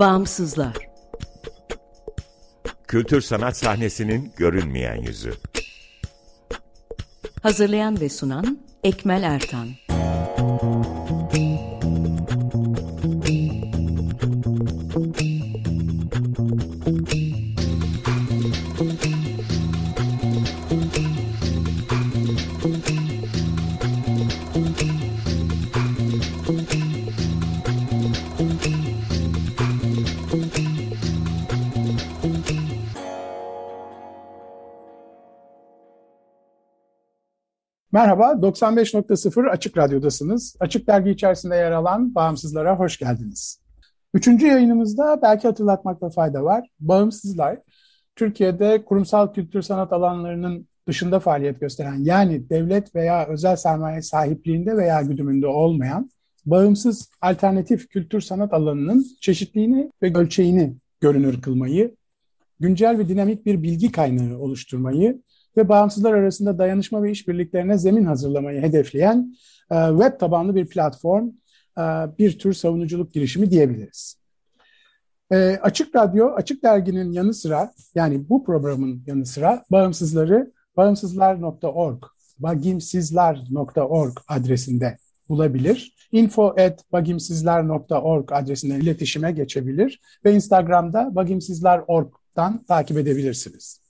Bağımsızlar Kültür sanat sahnesinin görünmeyen yüzü. Hazırlayan ve sunan Ekmel Ertan Merhaba, 95.0 Açık Radyo'dasınız. Açık Dergi içerisinde yer alan Bağımsızlara hoş geldiniz. Üçüncü yayınımızda belki hatırlatmakta fayda var. Bağımsızlar, Türkiye'de kurumsal kültür sanat alanlarının dışında faaliyet gösteren, yani devlet veya özel sermaye sahipliğinde veya güdümünde olmayan, bağımsız alternatif kültür sanat alanının çeşitliğini ve ölçeğini görünür kılmayı, güncel ve dinamik bir bilgi kaynağı oluşturmayı ve bağımsızlar arasında dayanışma ve işbirliklerine zemin hazırlamayı hedefleyen e, web tabanlı bir platform, e, bir tür savunuculuk girişimi diyebiliriz. E, Açık Radyo, Açık Dergi'nin yanı sıra, yani bu programın yanı sıra bağımsızları bağımsızlar.org, bagimsizler.org adresinde bulabilir. info at bagimsizler.org adresinden iletişime geçebilir ve Instagram'da bagimsizler.org'dan takip edebilirsiniz.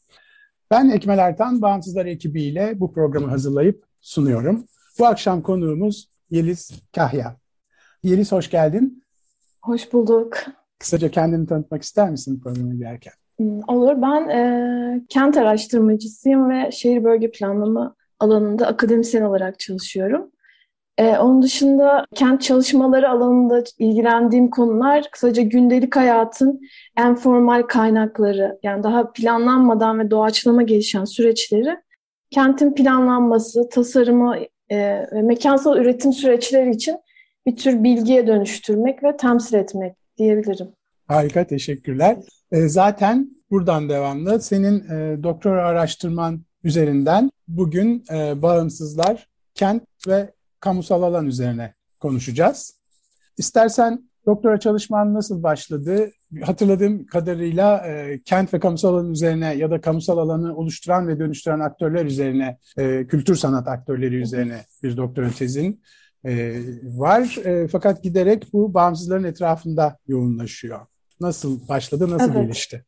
Ben Ekmel Ertan, Bağımsızlar ekibiyle bu programı hazırlayıp sunuyorum. Bu akşam konuğumuz Yeliz Kahya. Yeliz hoş geldin. Hoş bulduk. Kısaca kendini tanıtmak ister misin programı girerken? Hmm, olur. Ben e, kent araştırmacısıyım ve şehir bölge planlama alanında akademisyen olarak çalışıyorum. Ee, onun dışında kent çalışmaları alanında ilgilendiğim konular kısaca gündelik hayatın en formal kaynakları yani daha planlanmadan ve doğaçlama gelişen süreçleri kentin planlanması, tasarımı e, ve mekansal üretim süreçleri için bir tür bilgiye dönüştürmek ve temsil etmek diyebilirim. Harika, teşekkürler. E, zaten buradan devamlı senin e, doktora araştırman üzerinden bugün e, bağımsızlar, kent ve kamusal alan üzerine konuşacağız. İstersen doktora çalışman nasıl başladı? Hatırladığım kadarıyla e, kent ve kamusal alan üzerine ya da kamusal alanı oluşturan ve dönüştüren aktörler üzerine, e, kültür sanat aktörleri üzerine bir doktora tezin e, var. E, fakat giderek bu bağımsızların etrafında yoğunlaşıyor. Nasıl başladı, nasıl evet. gelişti?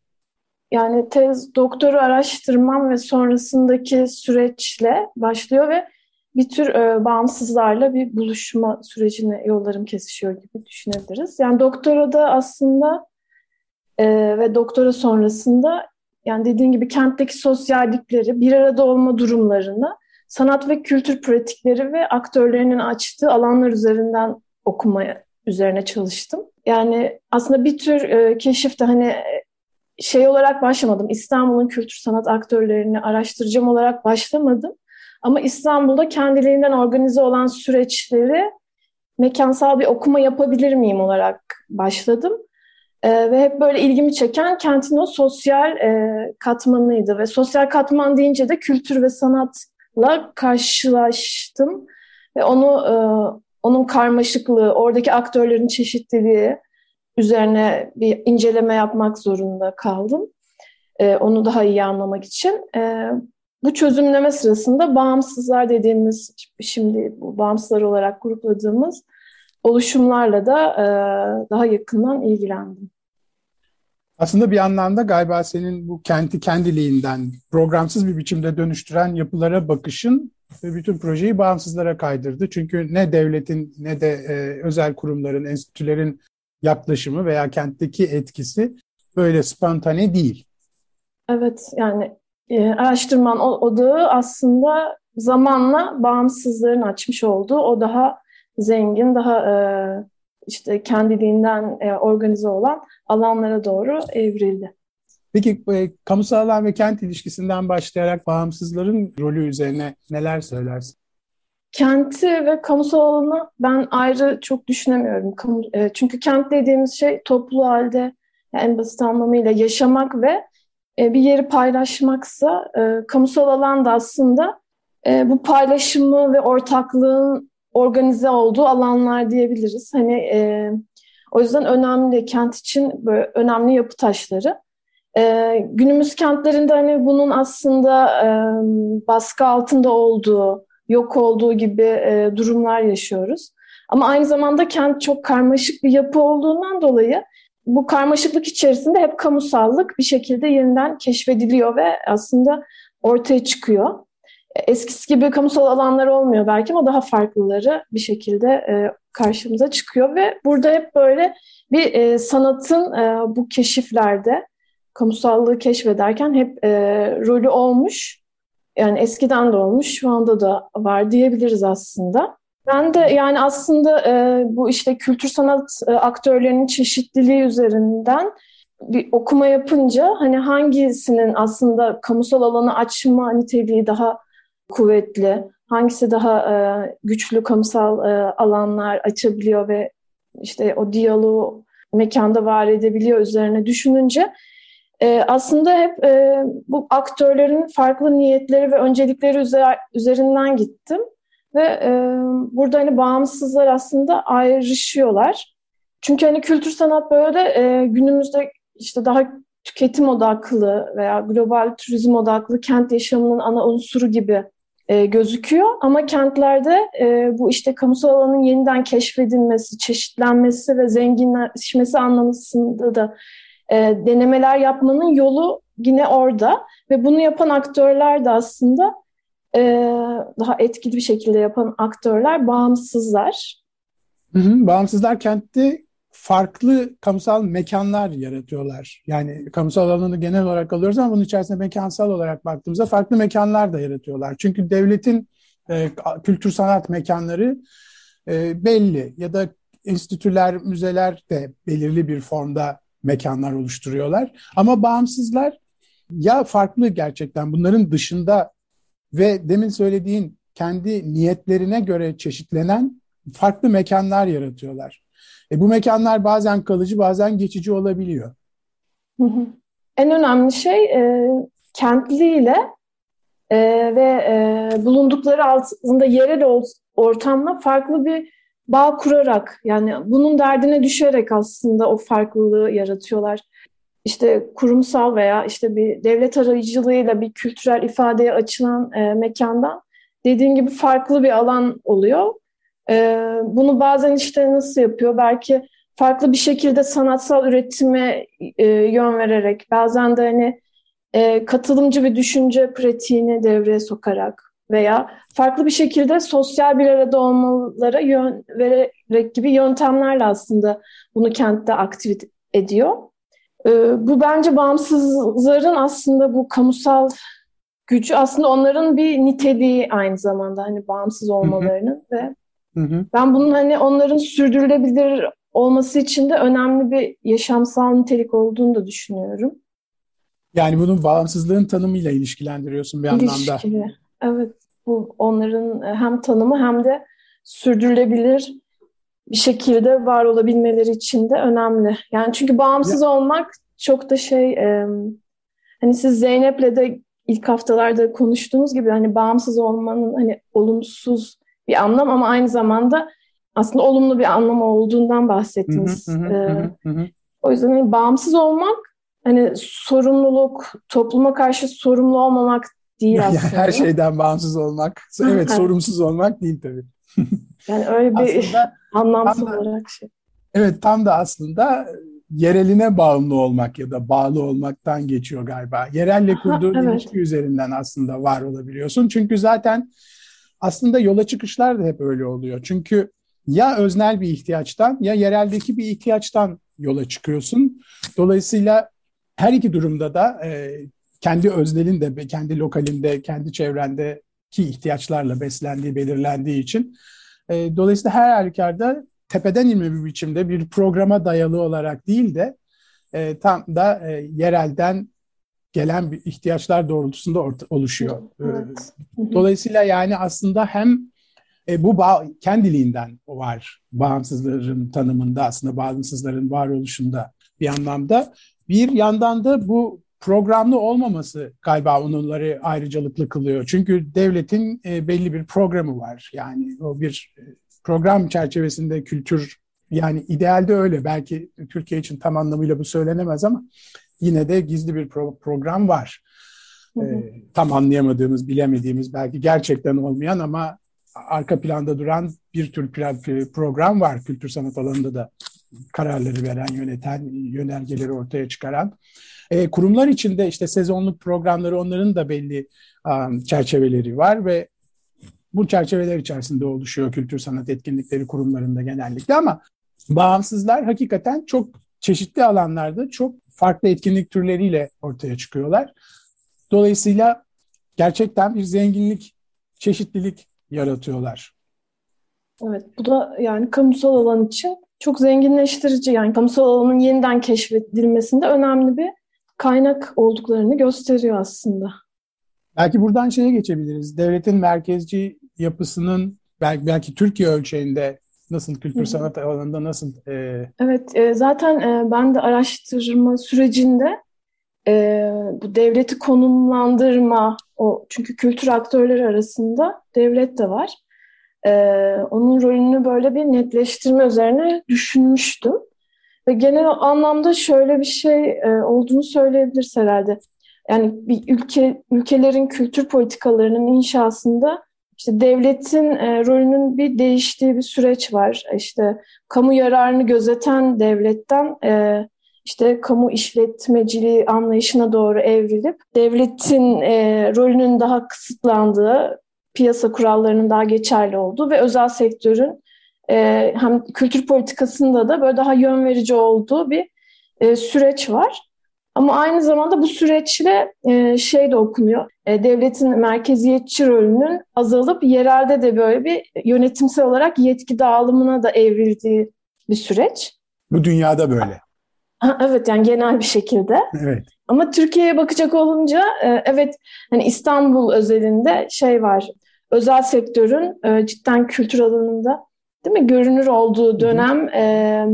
Yani tez doktoru araştırmam ve sonrasındaki süreçle başlıyor ve bir tür e, bağımsızlarla bir buluşma sürecine yollarım kesişiyor gibi düşünebiliriz. Yani doktora da aslında e, ve doktora sonrasında yani dediğin gibi kentteki sosyallikleri, bir arada olma durumlarını, sanat ve kültür pratikleri ve aktörlerinin açtığı alanlar üzerinden okumaya üzerine çalıştım. Yani aslında bir tür e, keşifte hani şey olarak başlamadım. İstanbul'un kültür sanat aktörlerini araştıracağım olarak başlamadım. Ama İstanbul'da kendiliğinden organize olan süreçleri mekansal bir okuma yapabilir miyim olarak başladım. E, ve hep böyle ilgimi çeken kentin o sosyal e, katmanıydı. Ve sosyal katman deyince de kültür ve sanatla karşılaştım. Ve onu e, onun karmaşıklığı, oradaki aktörlerin çeşitliliği üzerine bir inceleme yapmak zorunda kaldım. E, onu daha iyi anlamak için. E, bu çözümleme sırasında bağımsızlar dediğimiz, şimdi bu bağımsızlar olarak grupladığımız oluşumlarla da e, daha yakından ilgilendim. Aslında bir anlamda galiba senin bu kenti kendiliğinden programsız bir biçimde dönüştüren yapılara bakışın ve bütün projeyi bağımsızlara kaydırdı. Çünkü ne devletin ne de e, özel kurumların, enstitülerin yaklaşımı veya kentteki etkisi böyle spontane değil. Evet yani e, araştırman odağı aslında zamanla bağımsızlığın açmış olduğu o daha zengin, daha e, işte kendiliğinden e, organize olan alanlara doğru evrildi. Peki e, kamusal alan ve kent ilişkisinden başlayarak bağımsızların rolü üzerine neler söylersin? Kenti ve kamusal alanı ben ayrı çok düşünemiyorum. Kamu, e, çünkü kent dediğimiz şey toplu halde yani en basit anlamıyla yaşamak ve e, bir yeri paylaşmaksa e, kamusal alanda aslında e, bu paylaşımı ve ortaklığın organize olduğu alanlar diyebiliriz. Hani O yüzden önemli kent için böyle önemli yapı taşları. Günümüz kentlerinde hani bunun aslında baskı altında olduğu, yok olduğu gibi durumlar yaşıyoruz. Ama aynı zamanda kent çok karmaşık bir yapı olduğundan dolayı bu karmaşıklık içerisinde hep kamusallık bir şekilde yeniden keşfediliyor ve aslında ortaya çıkıyor. Eskisi gibi kamusal alanlar olmuyor belki ama daha farklıları bir şekilde e, karşımıza çıkıyor ve burada hep böyle bir e, sanatın e, bu keşiflerde kamusallığı keşfederken hep e, rolü olmuş. Yani eskiden de olmuş, şu anda da var diyebiliriz aslında. Ben de yani aslında e, bu işte kültür sanat e, aktörlerinin çeşitliliği üzerinden bir okuma yapınca hani hangisinin aslında kamusal alanı açma niteliği daha kuvvetli, hangisi daha e, güçlü kamusal e, alanlar açabiliyor ve işte o diyaloğu mekanda var edebiliyor üzerine düşününce e, aslında hep e, bu aktörlerin farklı niyetleri ve öncelikleri üzer, üzerinden gittim. Ve e, burada hani bağımsızlar aslında ayrışıyorlar. Çünkü hani kültür sanat böyle e, günümüzde işte daha tüketim odaklı veya global turizm odaklı kent yaşamının ana unsuru gibi e, gözüküyor. Ama kentlerde e, bu işte kamusal alanın yeniden keşfedilmesi, çeşitlenmesi ve zenginleşmesi anlamında da e, denemeler yapmanın yolu yine orada. Ve bunu yapan aktörler de aslında e, daha etkili bir şekilde yapan aktörler bağımsızlar. Hı hı, bağımsızlar kentte farklı kamusal mekanlar yaratıyorlar. Yani kamusal alanı genel olarak alıyoruz ama bunun içerisinde mekansal olarak baktığımızda farklı mekanlar da yaratıyorlar. Çünkü devletin e, kültür sanat mekanları e, belli ya da enstitüler, müzeler de belirli bir formda mekanlar oluşturuyorlar. Ama bağımsızlar ya farklı gerçekten bunların dışında ve demin söylediğin kendi niyetlerine göre çeşitlenen farklı mekanlar yaratıyorlar. E bu mekanlar bazen kalıcı bazen geçici olabiliyor. En önemli şey e, kentliyle e, ve e, bulundukları altında yerel ortamla farklı bir bağ kurarak yani bunun derdine düşerek aslında o farklılığı yaratıyorlar. İşte kurumsal veya işte bir devlet arayıcılığıyla bir kültürel ifadeye açılan e, mekandan dediğin gibi farklı bir alan oluyor. E, bunu bazen işte nasıl yapıyor? Belki farklı bir şekilde sanatsal üretime e, yön vererek, bazen de hani e, katılımcı bir düşünce pratiğini devreye sokarak veya farklı bir şekilde sosyal bir arada olmalara yön vererek gibi yöntemlerle aslında bunu kentte aktif ediyor. Ee, bu bence bağımsızların aslında bu kamusal gücü aslında onların bir niteliği aynı zamanda hani bağımsız olmalarının ve ben bunun hani onların sürdürülebilir olması için de önemli bir yaşamsal nitelik olduğunu da düşünüyorum. Yani bunun bağımsızlığın tanımıyla ilişkilendiriyorsun bir İlişkili. anlamda. Evet. Bu onların hem tanımı hem de sürdürülebilir bir şekilde var olabilmeleri için de önemli. Yani çünkü bağımsız ya. olmak çok da şey e, hani siz Zeynep'le de ilk haftalarda konuştuğunuz gibi hani bağımsız olmanın hani olumsuz bir anlam ama aynı zamanda aslında olumlu bir anlamı olduğundan bahsettiniz. ee, o yüzden hani bağımsız olmak hani sorumluluk, topluma karşı sorumlu olmamak değil aslında. Yani her şeyden bağımsız olmak, evet sorumsuz olmak değil tabii. Yani öyle bir aslında, anlamsız da, olarak şey. Evet tam da aslında yereline bağımlı olmak ya da bağlı olmaktan geçiyor galiba. Yerelle kurduğun evet. ilişki üzerinden aslında var olabiliyorsun. Çünkü zaten aslında yola çıkışlar da hep öyle oluyor. Çünkü ya öznel bir ihtiyaçtan ya yereldeki bir ihtiyaçtan yola çıkıyorsun. Dolayısıyla her iki durumda da e, kendi öznelinde, kendi lokalinde, kendi çevrendeki ihtiyaçlarla beslendiği, belirlendiği için e, dolayısıyla her halükarda tepeden inme bir biçimde bir programa dayalı olarak değil de e, tam da e, yerelden gelen bir ihtiyaçlar doğrultusunda orta, oluşuyor. Evet. Dolayısıyla yani aslında hem e, bu bağ, kendiliğinden var bağımsızların tanımında aslında bağımsızların varoluşunda bir anlamda. Bir yandan da bu programlı olmaması galiba onları ayrıcalıklı kılıyor. Çünkü devletin e, belli bir programı var. Yani o bir e, program çerçevesinde kültür Yani idealde öyle. Belki Türkiye için tam anlamıyla bu söylenemez ama yine de gizli bir pro- program var. Hı hı. Ee, tam anlayamadığımız, bilemediğimiz, belki gerçekten olmayan ama arka planda duran bir tür program var kültür sanat alanında da kararları veren, yöneten, yönergeleri ortaya çıkaran. E, kurumlar içinde işte sezonluk programları onların da belli um, çerçeveleri var ve bu çerçeveler içerisinde oluşuyor kültür sanat etkinlikleri kurumlarında genellikle ama bağımsızlar hakikaten çok çeşitli alanlarda çok farklı etkinlik türleriyle ortaya çıkıyorlar. Dolayısıyla gerçekten bir zenginlik, çeşitlilik yaratıyorlar. Evet, bu da yani kamusal alan için çok zenginleştirici. Yani kamusal alanın yeniden keşfedilmesinde önemli bir kaynak olduklarını gösteriyor aslında. Belki buradan şeye geçebiliriz. Devletin merkezci yapısının belki, belki Türkiye ölçeğinde nasıl kültür sanat alanında nasıl? E... Evet, e, zaten e, ben de araştırma sürecinde e, bu devleti konumlandırma, o çünkü kültür aktörleri arasında devlet de var. E, onun rolünü böyle bir netleştirme üzerine düşünmüştüm. Ve genel anlamda şöyle bir şey e, olduğunu söyleyebiliriz herhalde. Yani bir ülke ülkelerin kültür politikalarının inşasında işte devletin e, rolünün bir değiştiği bir süreç var. İşte kamu yararını gözeten devletten e, işte kamu işletmeciliği anlayışına doğru evrilip devletin e, rolünün daha kısıtlandığı, piyasa kurallarının daha geçerli olduğu ve özel sektörün e, hem kültür politikasında da böyle daha yön verici olduğu bir e, süreç var. Ama aynı zamanda bu süreçle e, şey de okunuyor. E, devletin merkeziyetçi rolünün azalıp yerelde de böyle bir yönetimsel olarak yetki dağılımına da evrildiği bir süreç. Bu dünyada böyle. Ha, evet yani genel bir şekilde. Evet. Ama Türkiye'ye bakacak olunca e, evet hani İstanbul özelinde şey var. Özel sektörün e, cidden kültür alanında değil mi görünür olduğu dönem e,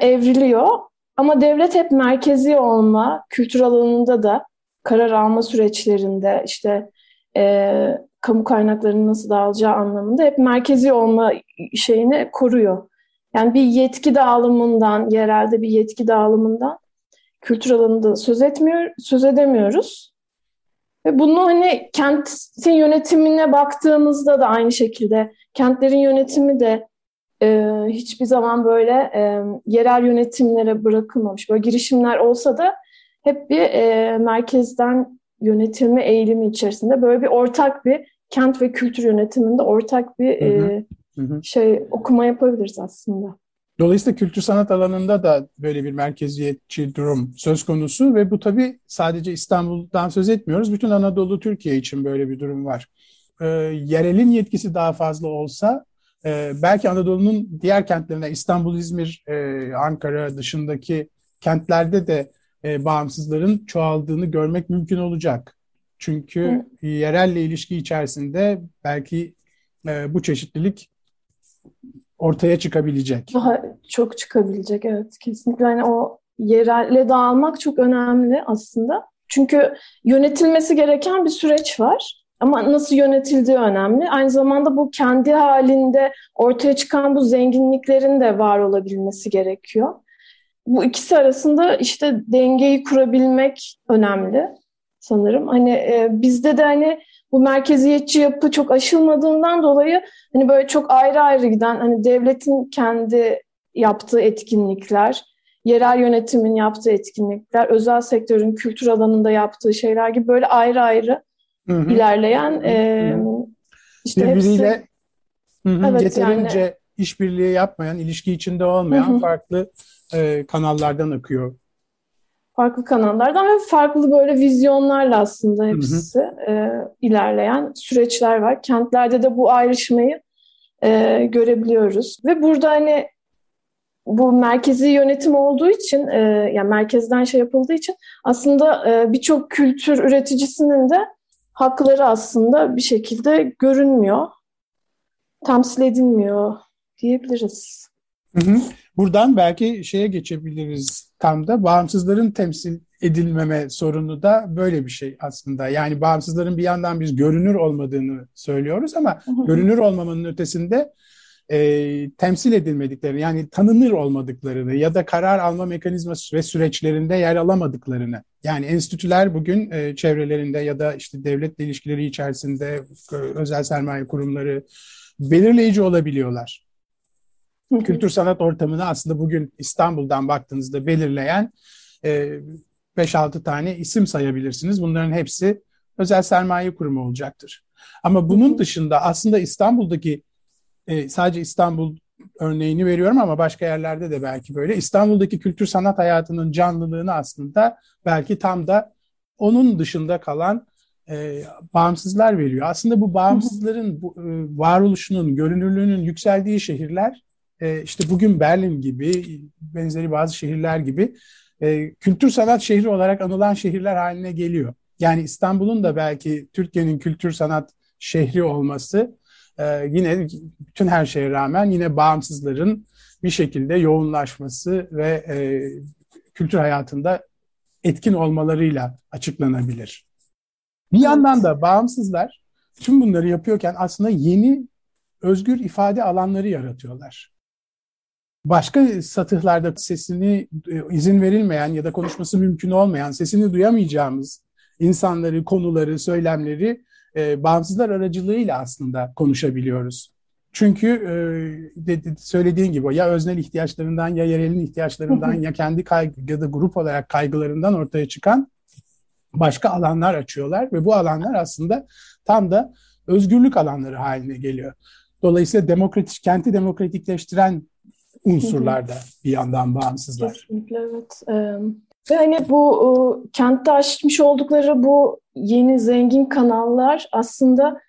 evriliyor. Ama devlet hep merkezi olma, kültür alanında da karar alma süreçlerinde işte e, kamu kaynaklarının nasıl dağılacağı anlamında hep merkezi olma şeyini koruyor. Yani bir yetki dağılımından, yerelde bir yetki dağılımından kültür alanında söz etmiyor, söz edemiyoruz. Ve bunu hani kentin yönetimine baktığımızda da aynı şekilde kentlerin yönetimi de e, hiçbir zaman böyle e, yerel yönetimlere bırakılmamış. Böyle girişimler olsa da hep bir e, merkezden yönetilme eğilimi içerisinde böyle bir ortak bir kent ve kültür yönetiminde ortak bir hı hı. E, hı şey okuma yapabiliriz aslında. Dolayısıyla kültür sanat alanında da böyle bir merkeziyetçi durum söz konusu ve bu tabii sadece İstanbul'dan söz etmiyoruz. Bütün Anadolu Türkiye için böyle bir durum var. Ee, yerelin yetkisi daha fazla olsa e, belki Anadolu'nun diğer kentlerine İstanbul, İzmir, e, Ankara dışındaki kentlerde de e, bağımsızların çoğaldığını görmek mümkün olacak. Çünkü Hı. yerelle ilişki içerisinde belki e, bu çeşitlilik ortaya çıkabilecek. Daha çok çıkabilecek evet kesinlikle. Yani o yerelle dağılmak çok önemli aslında. Çünkü yönetilmesi gereken bir süreç var. Ama nasıl yönetildiği önemli. Aynı zamanda bu kendi halinde ortaya çıkan bu zenginliklerin de var olabilmesi gerekiyor. Bu ikisi arasında işte dengeyi kurabilmek önemli sanırım. Hani e, bizde de hani bu merkeziyetçi yapı çok aşılmadığından dolayı hani böyle çok ayrı ayrı giden hani devletin kendi yaptığı etkinlikler, yerel yönetimin yaptığı etkinlikler, özel sektörün kültür alanında yaptığı şeyler gibi böyle ayrı ayrı hı hı. ilerleyen e, işte birbiriyle hepsi, hı hı, evet, yeterince yani, işbirliği yapmayan, ilişki içinde olmayan hı hı. farklı e, kanallardan akıyor farklı kanallardan ve farklı böyle vizyonlarla aslında hepsi hı hı. E, ilerleyen süreçler var. Kentlerde de bu ayrışmayı e, görebiliyoruz. Ve burada hani bu merkezi yönetim olduğu için, e, yani merkezden şey yapıldığı için aslında e, birçok kültür üreticisinin de hakları aslında bir şekilde görünmüyor, temsil edilmiyor diyebiliriz. Hı hı. Buradan belki şeye geçebiliriz tam da bağımsızların temsil edilmeme sorunu da böyle bir şey aslında. Yani bağımsızların bir yandan biz görünür olmadığını söylüyoruz ama görünür olmamanın ötesinde e, temsil edilmediklerini yani tanınır olmadıklarını ya da karar alma mekanizması ve süreçlerinde yer alamadıklarını yani enstitüler bugün e, çevrelerinde ya da işte devletle ilişkileri içerisinde e, özel sermaye kurumları belirleyici olabiliyorlar. Kültür sanat ortamını aslında bugün İstanbul'dan baktığınızda belirleyen e, 5-6 tane isim sayabilirsiniz. Bunların hepsi özel sermaye kurumu olacaktır. Ama bunun dışında aslında İstanbul'daki e, sadece İstanbul örneğini veriyorum ama başka yerlerde de belki böyle. İstanbul'daki kültür sanat hayatının canlılığını aslında belki tam da onun dışında kalan e, bağımsızlar veriyor. Aslında bu bağımsızların bu, e, varoluşunun, görünürlüğünün yükseldiği şehirler e, işte bugün Berlin gibi, benzeri bazı şehirler gibi e, kültür sanat şehri olarak anılan şehirler haline geliyor. Yani İstanbul'un da belki Türkiye'nin kültür sanat şehri olması e, yine bütün her şeye rağmen yine bağımsızların bir şekilde yoğunlaşması ve e, kültür hayatında etkin olmalarıyla açıklanabilir. Bir yandan da bağımsızlar tüm bunları yapıyorken aslında yeni özgür ifade alanları yaratıyorlar. Başka satıhlarda sesini e, izin verilmeyen ya da konuşması mümkün olmayan, sesini duyamayacağımız insanları, konuları, söylemleri e, bağımsızlar aracılığıyla aslında konuşabiliyoruz. Çünkü e, de, de, söylediğin gibi ya öznel ihtiyaçlarından ya yerelin ihtiyaçlarından ya kendi kaygı ya da grup olarak kaygılarından ortaya çıkan başka alanlar açıyorlar ve bu alanlar aslında tam da özgürlük alanları haline geliyor. Dolayısıyla demokratik kenti demokratikleştiren unsurlar da bir yandan bağımsızlar. Kesinlikle evet. Ve hani bu e, kentte açmış oldukları bu yeni zengin kanallar aslında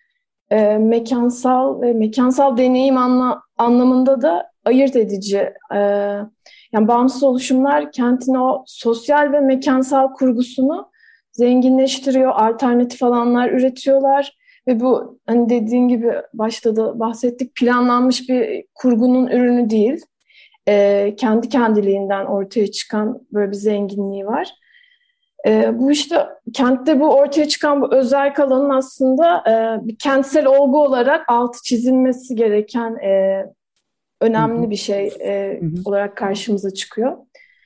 e, mekansal ve mekansal deneyim anla, anlamında da ayırt edici. E, yani bağımsız oluşumlar kentin o sosyal ve mekansal kurgusunu zenginleştiriyor, alternatif alanlar üretiyorlar ve bu hani dediğin gibi başta da bahsettik planlanmış bir kurgunun ürünü değil e, kendi kendiliğinden ortaya çıkan böyle bir zenginliği var. E, bu işte kentte bu ortaya çıkan bu özel alanın aslında e, bir kentsel olgu olarak altı çizilmesi gereken e, önemli bir şey e, olarak karşımıza çıkıyor.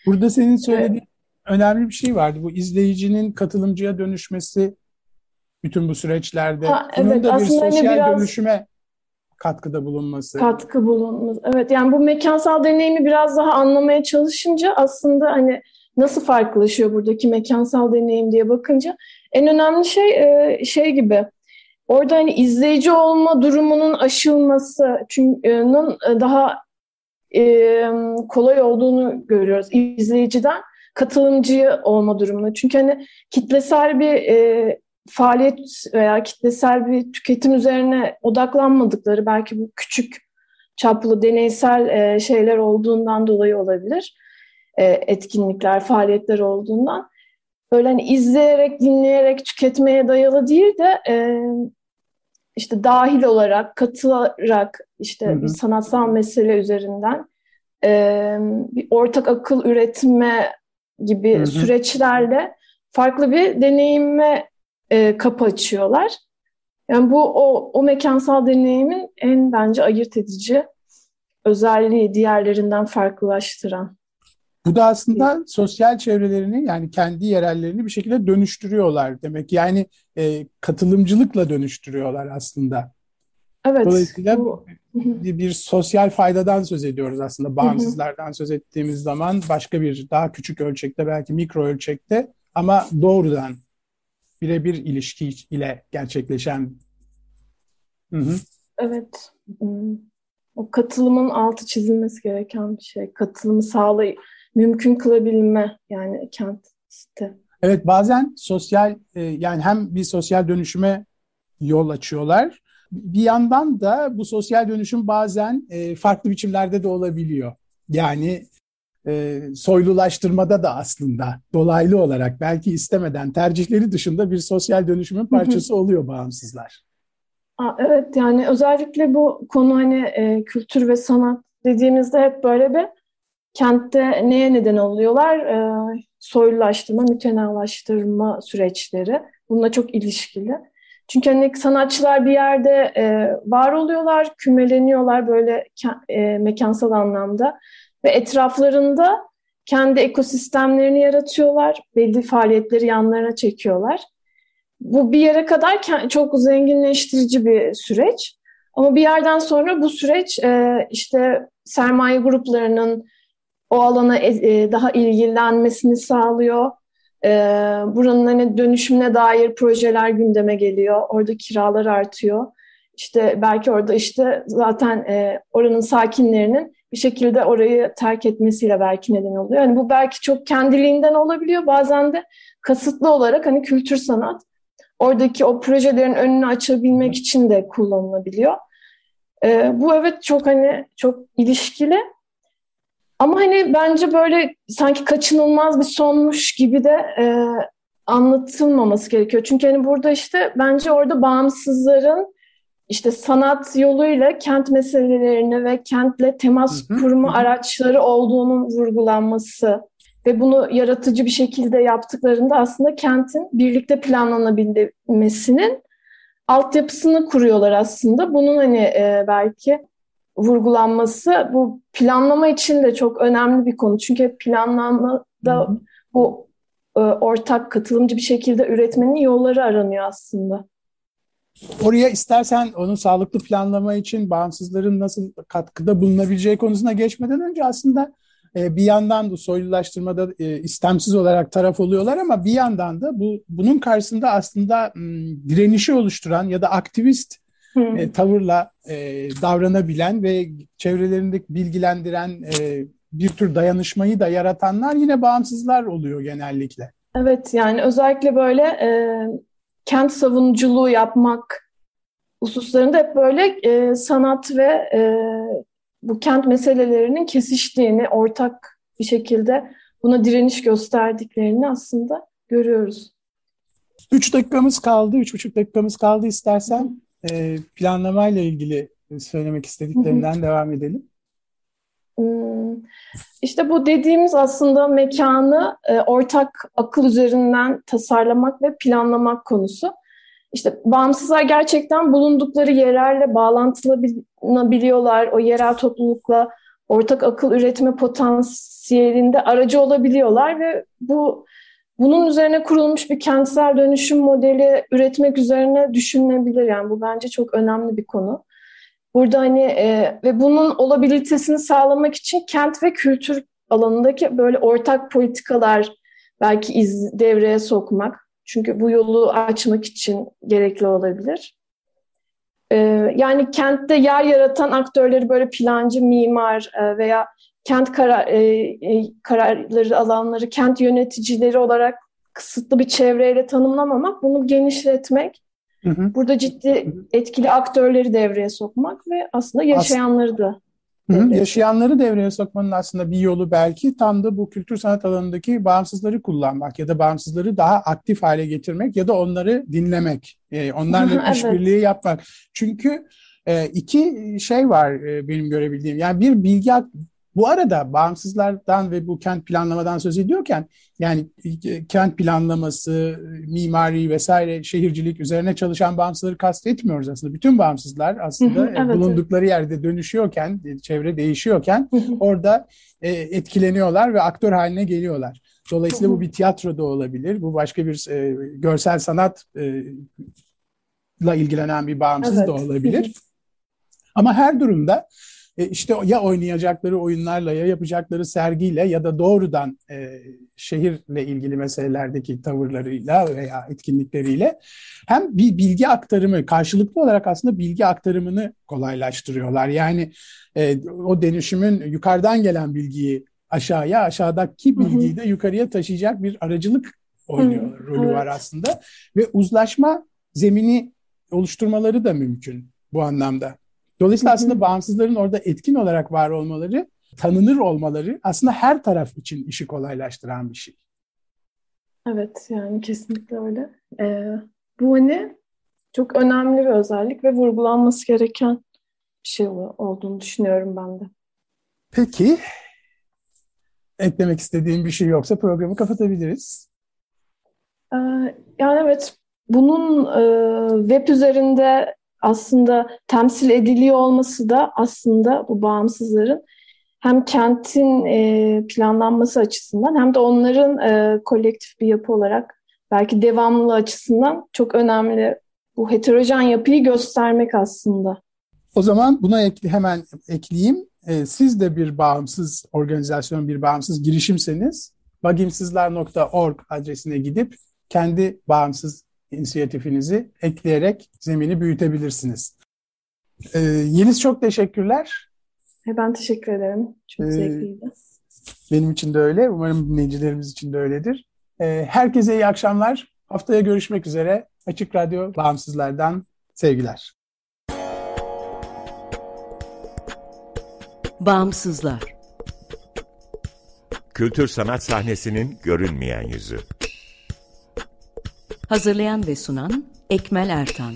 Burada senin söylediğin evet. önemli bir şey vardı. Bu izleyicinin katılımcıya dönüşmesi bütün bu süreçlerde. Ha, Bunun evet, da bir sosyal hani biraz... dönüşüme katkıda bulunması. Katkı bulunması. Evet yani bu mekansal deneyimi biraz daha anlamaya çalışınca aslında hani nasıl farklılaşıyor buradaki mekansal deneyim diye bakınca en önemli şey e, şey gibi orada hani izleyici olma durumunun aşılması çünkü e, daha e, kolay olduğunu görüyoruz izleyiciden katılımcı olma durumunu. Çünkü hani kitlesel bir faaliyet veya kitlesel bir tüketim üzerine odaklanmadıkları belki bu küçük çaplı deneysel e, şeyler olduğundan dolayı olabilir. E, etkinlikler, faaliyetler olduğundan. Böyle hani izleyerek, dinleyerek tüketmeye dayalı değil de e, işte dahil olarak, katılarak işte hı hı. bir sanatsal mesele üzerinden e, bir ortak akıl üretme gibi hı hı. süreçlerle farklı bir deneyime e, kapı açıyorlar. Yani bu o, o mekansal deneyimin en bence ayırt edici özelliği diğerlerinden farklılaştıran. Bu da aslında sosyal çevrelerini yani kendi yerellerini bir şekilde dönüştürüyorlar demek. Yani e, katılımcılıkla dönüştürüyorlar aslında. Evet. Dolayısıyla bu... bir, bir sosyal faydadan söz ediyoruz aslında. Bağımsızlardan söz ettiğimiz zaman başka bir daha küçük ölçekte belki mikro ölçekte ama doğrudan birebir ilişki ile gerçekleşen. Hı hı. Evet. Hmm. O katılımın altı çizilmesi gereken bir şey. Katılımı sağlay mümkün kılabilme yani kentte. Evet bazen sosyal e, yani hem bir sosyal dönüşüme yol açıyorlar. Bir yandan da bu sosyal dönüşüm bazen e, farklı biçimlerde de olabiliyor. Yani e, soylulaştırmada da aslında dolaylı olarak belki istemeden tercihleri dışında bir sosyal dönüşümün parçası oluyor bağımsızlar. Aa, evet yani özellikle bu konu hani e, kültür ve sanat dediğimizde hep böyle bir kentte neye neden oluyorlar? E, soylulaştırma, mütenalaştırma süreçleri. Bununla çok ilişkili. Çünkü hani sanatçılar bir yerde e, var oluyorlar, kümeleniyorlar böyle e, mekansal anlamda ve etraflarında kendi ekosistemlerini yaratıyorlar, belli faaliyetleri yanlarına çekiyorlar. Bu bir yere kadar çok zenginleştirici bir süreç. Ama bir yerden sonra bu süreç e, işte sermaye gruplarının o alana e, e, daha ilgilenmesini sağlıyor. Buranın hani dönüşümüne dair projeler gündeme geliyor. Orada kiralar artıyor. İşte belki orada işte zaten oranın sakinlerinin bir şekilde orayı terk etmesiyle belki neden oluyor. Yani bu belki çok kendiliğinden olabiliyor. Bazen de kasıtlı olarak hani kültür sanat oradaki o projelerin önünü açabilmek için de kullanılabiliyor. E, bu evet çok hani çok ilişkili. Ama hani bence böyle sanki kaçınılmaz bir sonmuş gibi de e, anlatılmaması gerekiyor. Çünkü hani burada işte bence orada bağımsızların işte sanat yoluyla kent meselelerini ve kentle temas kurma araçları olduğunun vurgulanması ve bunu yaratıcı bir şekilde yaptıklarında aslında kentin birlikte planlanabilmesinin altyapısını kuruyorlar aslında. Bunun hani e, belki vurgulanması bu planlama için de çok önemli bir konu. Çünkü planlamada bu e, ortak katılımcı bir şekilde üretmenin yolları aranıyor aslında. Oraya istersen onun sağlıklı planlama için bağımsızların nasıl katkıda bulunabileceği konusuna geçmeden önce aslında e, bir yandan da soylulaştırmada e, istemsiz olarak taraf oluyorlar ama bir yandan da bu bunun karşısında aslında direnişi oluşturan ya da aktivist e, tavırla davranabilen ve çevrelerindeki bilgilendiren bir tür dayanışmayı da yaratanlar yine bağımsızlar oluyor genellikle. Evet yani özellikle böyle e, kent savunuculuğu yapmak hususlarında hep böyle e, sanat ve e, bu kent meselelerinin kesiştiğini, ortak bir şekilde buna direniş gösterdiklerini aslında görüyoruz. Üç dakikamız kaldı, üç buçuk dakikamız kaldı. İstersen e, planlamayla ilgili söylemek istediklerinden devam edelim. İşte bu dediğimiz aslında mekanı e, ortak akıl üzerinden tasarlamak ve planlamak konusu. İşte bağımsızlar gerçekten bulundukları yerlerle bağlantılanabiliyorlar. O yerel toplulukla ortak akıl üretme potansiyelinde aracı olabiliyorlar ve bu bunun üzerine kurulmuş bir kentsel dönüşüm modeli üretmek üzerine düşünülebilir. Yani bu bence çok önemli bir konu. Burada hani e, ve bunun olabilitesini sağlamak için kent ve kültür alanındaki böyle ortak politikalar belki iz devreye sokmak çünkü bu yolu açmak için gerekli olabilir. Ee, yani kentte yer yaratan aktörleri böyle plancı, mimar e, veya kent karar, e, e, kararları alanları, kent yöneticileri olarak kısıtlı bir çevreyle tanımlamamak, bunu genişletmek, hı hı. burada ciddi etkili aktörleri devreye sokmak ve aslında yaşayanları da Hı, yaşayanları devreye sokmanın aslında bir yolu belki tam da bu kültür sanat alanındaki bağımsızları kullanmak ya da bağımsızları daha aktif hale getirmek ya da onları dinlemek, e, onlarla evet. işbirliği yapmak. Çünkü e, iki şey var e, benim görebildiğim. Yani bir bilgi bu arada bağımsızlardan ve bu kent planlamadan söz ediyorken yani e, kent planlaması, mimari vesaire şehircilik üzerine çalışan bağımsızları kastetmiyoruz aslında. Bütün bağımsızlar aslında evet, bulundukları yerde dönüşüyorken, e, çevre değişiyorken orada e, etkileniyorlar ve aktör haline geliyorlar. Dolayısıyla bu bir tiyatro da olabilir, bu başka bir e, görsel sanatla e, ilgilenen bir bağımsız evet. da olabilir. Ama her durumda e, işte ya oynayacakları oyunlarla ya yapacakları sergiyle ya da doğrudan e, şehirle ilgili meselelerdeki tavırlarıyla veya etkinlikleriyle hem bir bilgi aktarımı karşılıklı olarak aslında bilgi aktarımını kolaylaştırıyorlar. Yani e, o dönüşümün yukarıdan gelen bilgiyi aşağıya, aşağıdaki bilgiyi de yukarıya taşıyacak bir aracılık oynuyor, rolü evet. var aslında. Ve uzlaşma zemini oluşturmaları da mümkün bu anlamda. Dolayısıyla aslında bağımsızların orada etkin olarak var olmaları, tanınır olmaları aslında her taraf için işi kolaylaştıran bir şey. Evet yani kesinlikle öyle. Ee, bu hani çok önemli bir özellik ve vurgulanması gereken bir şey olduğunu düşünüyorum ben de. Peki eklemek istediğim bir şey yoksa programı kapatabiliriz. Ee, yani evet bunun e, web üzerinde aslında temsil ediliyor olması da aslında bu bağımsızların hem kentin e, planlanması açısından hem de onların e, kolektif bir yapı olarak belki devamlı açısından çok önemli bu heterojen yapıyı göstermek aslında. O zaman buna ekli, hemen ekleyeyim. E, siz de bir bağımsız organizasyon, bir bağımsız girişimseniz bagimsizler.org adresine gidip kendi bağımsız inisiyatifinizi ekleyerek zemini büyütebilirsiniz. Ee, Yeliz çok teşekkürler. E, ben teşekkür ederim. Çok ee, zevkliydi. Benim için de öyle. Umarım dinleyicilerimiz için de öyledir. Ee, herkese iyi akşamlar. Haftaya görüşmek üzere. Açık Radyo Bağımsızlardan sevgiler. Bağımsızlar Kültür sanat sahnesinin görünmeyen yüzü. Hazırlayan ve sunan Ekmel Ertan